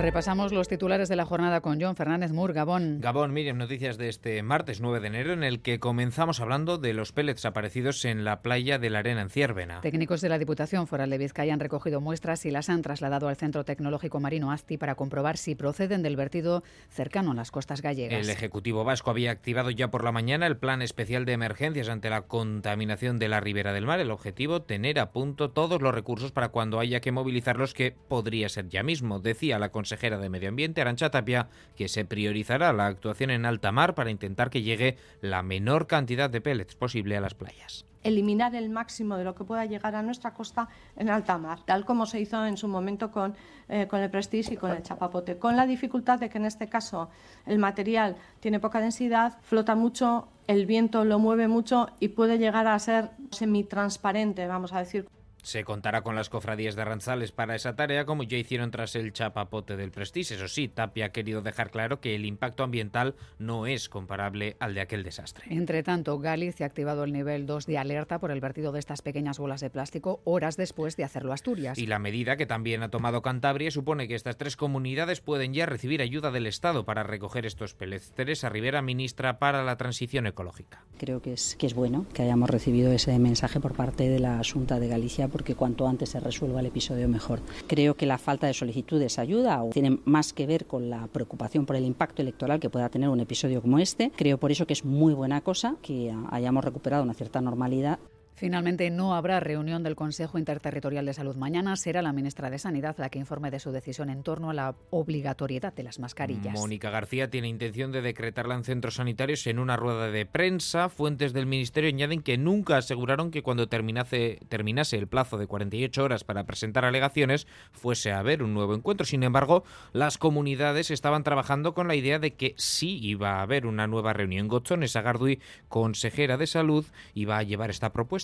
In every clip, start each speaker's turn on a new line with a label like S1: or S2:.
S1: Repasamos los titulares de la jornada con John Fernández Mur, Gabón.
S2: Gabón, Miriam, noticias de este martes 9 de enero en el que comenzamos hablando de los pellets aparecidos en la playa de la Arena en Ciervena.
S1: Técnicos de la Diputación Foral de Vizcaya han recogido muestras y las han trasladado al Centro Tecnológico Marino ASTI para comprobar si proceden del vertido cercano a las costas gallegas.
S2: El Ejecutivo Vasco había activado ya por la mañana el plan especial de emergencias ante la contaminación de la ribera del mar. El objetivo, tener a punto todos los recursos para cuando haya que movilizarlos, que podría ser ya mismo, decía la consejera consejera de Medio Ambiente, Arancha Tapia, que se priorizará la actuación en alta mar para intentar que llegue la menor cantidad de pellets posible a las playas
S3: eliminar el máximo de lo que pueda llegar a nuestra costa en alta mar, tal como se hizo en su momento con, eh, con el Prestige y con el Chapapote, con la dificultad de que en este caso el material tiene poca densidad, flota mucho, el viento lo mueve mucho y puede llegar a ser semitransparente, vamos a decir.
S2: Se contará con las cofradías de Aranzales para esa tarea, como ya hicieron tras el chapapote del Prestige. Eso sí, Tapia ha querido dejar claro que el impacto ambiental no es comparable al de aquel desastre.
S1: Entre tanto, Galicia ha activado el nivel 2 de alerta por el vertido de estas pequeñas bolas de plástico horas después de hacerlo Asturias.
S2: Y la medida que también ha tomado Cantabria supone que estas tres comunidades pueden ya recibir ayuda del Estado para recoger estos pellets. Teresa Rivera, ministra para la Transición Ecológica.
S4: Creo que es, que es bueno que hayamos recibido ese mensaje por parte de la Junta de Galicia porque cuanto antes se resuelva el episodio mejor. Creo que la falta de solicitudes ayuda o tiene más que ver con la preocupación por el impacto electoral que pueda tener un episodio como este. Creo por eso que es muy buena cosa que hayamos recuperado una cierta normalidad
S1: Finalmente, no habrá reunión del Consejo Interterritorial de Salud mañana. Será la ministra de Sanidad la que informe de su decisión en torno a la obligatoriedad de las mascarillas.
S2: Mónica García tiene intención de decretarla en centros sanitarios en una rueda de prensa. Fuentes del Ministerio añaden que nunca aseguraron que cuando terminase, terminase el plazo de 48 horas para presentar alegaciones fuese a haber un nuevo encuentro. Sin embargo, las comunidades estaban trabajando con la idea de que sí iba a haber una nueva reunión. Gotzón Sagardui, consejera de Salud, iba a llevar esta propuesta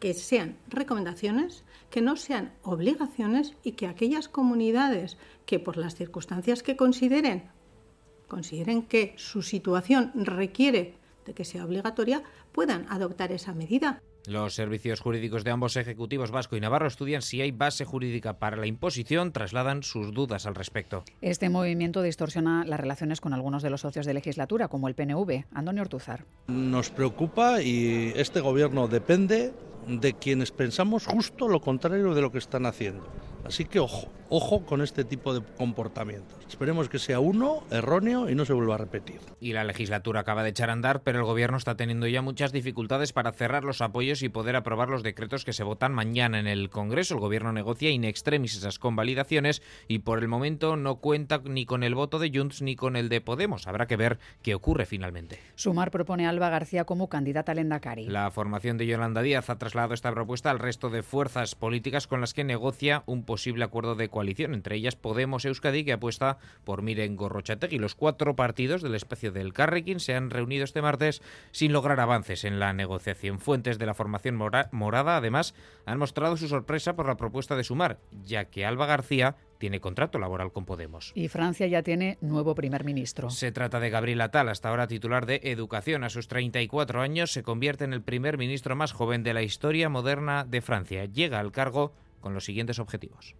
S5: que sean recomendaciones, que no sean obligaciones y que aquellas comunidades que por las circunstancias que consideren, consideren que su situación requiere de que sea obligatoria, puedan adoptar esa medida.
S2: Los servicios jurídicos de ambos ejecutivos vasco y navarro estudian si hay base jurídica para la imposición, trasladan sus dudas al respecto.
S1: Este movimiento distorsiona las relaciones con algunos de los socios de legislatura, como el PNV. Antonio Ortuzar.
S6: Nos preocupa y este gobierno depende de quienes pensamos justo lo contrario de lo que están haciendo. Así que ojo, ojo con este tipo de comportamientos. Esperemos que sea uno erróneo y no se vuelva a repetir.
S2: Y la legislatura acaba de echar a andar, pero el gobierno está teniendo ya muchas dificultades para cerrar los apoyos y poder aprobar los decretos que se votan mañana en el Congreso. El gobierno negocia in extremis esas convalidaciones y por el momento no cuenta ni con el voto de Junts ni con el de Podemos. Habrá que ver qué ocurre finalmente.
S1: Sumar propone a Alba García como candidata al Endacari.
S2: La formación de Yolanda Díaz ha trasladado esta propuesta al resto de fuerzas políticas con las que negocia un posible acuerdo de coalición, entre ellas Podemos Euskadi, que apuesta por Miren Gorrochategui. Los cuatro partidos del espacio del Carrequín se han reunido este martes sin lograr avances en la negociación. Fuentes de la formación morada, además, han mostrado su sorpresa por la propuesta de sumar, ya que Alba García tiene contrato laboral con Podemos.
S1: Y Francia ya tiene nuevo primer ministro.
S2: Se trata de Gabriel Attal, hasta ahora titular de Educación. A sus 34 años se convierte en el primer ministro más joven de la historia moderna de Francia. Llega al cargo con los siguientes objetivos.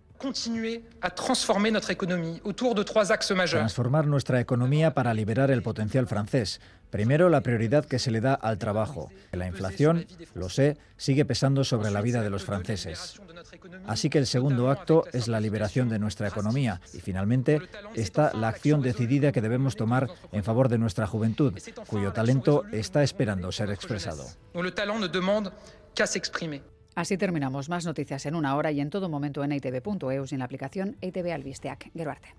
S7: Transformar nuestra economía para liberar el potencial francés. Primero, la prioridad que se le da al trabajo. La inflación, lo sé, sigue pesando sobre la vida de los franceses. Así que el segundo acto es la liberación de nuestra economía. Y finalmente está la acción decidida que debemos tomar en favor de nuestra juventud, cuyo talento está esperando ser expresado.
S1: Así terminamos. Más noticias en una hora y en todo momento en itv.eus y en la aplicación ITV Albisteac. Geruarte.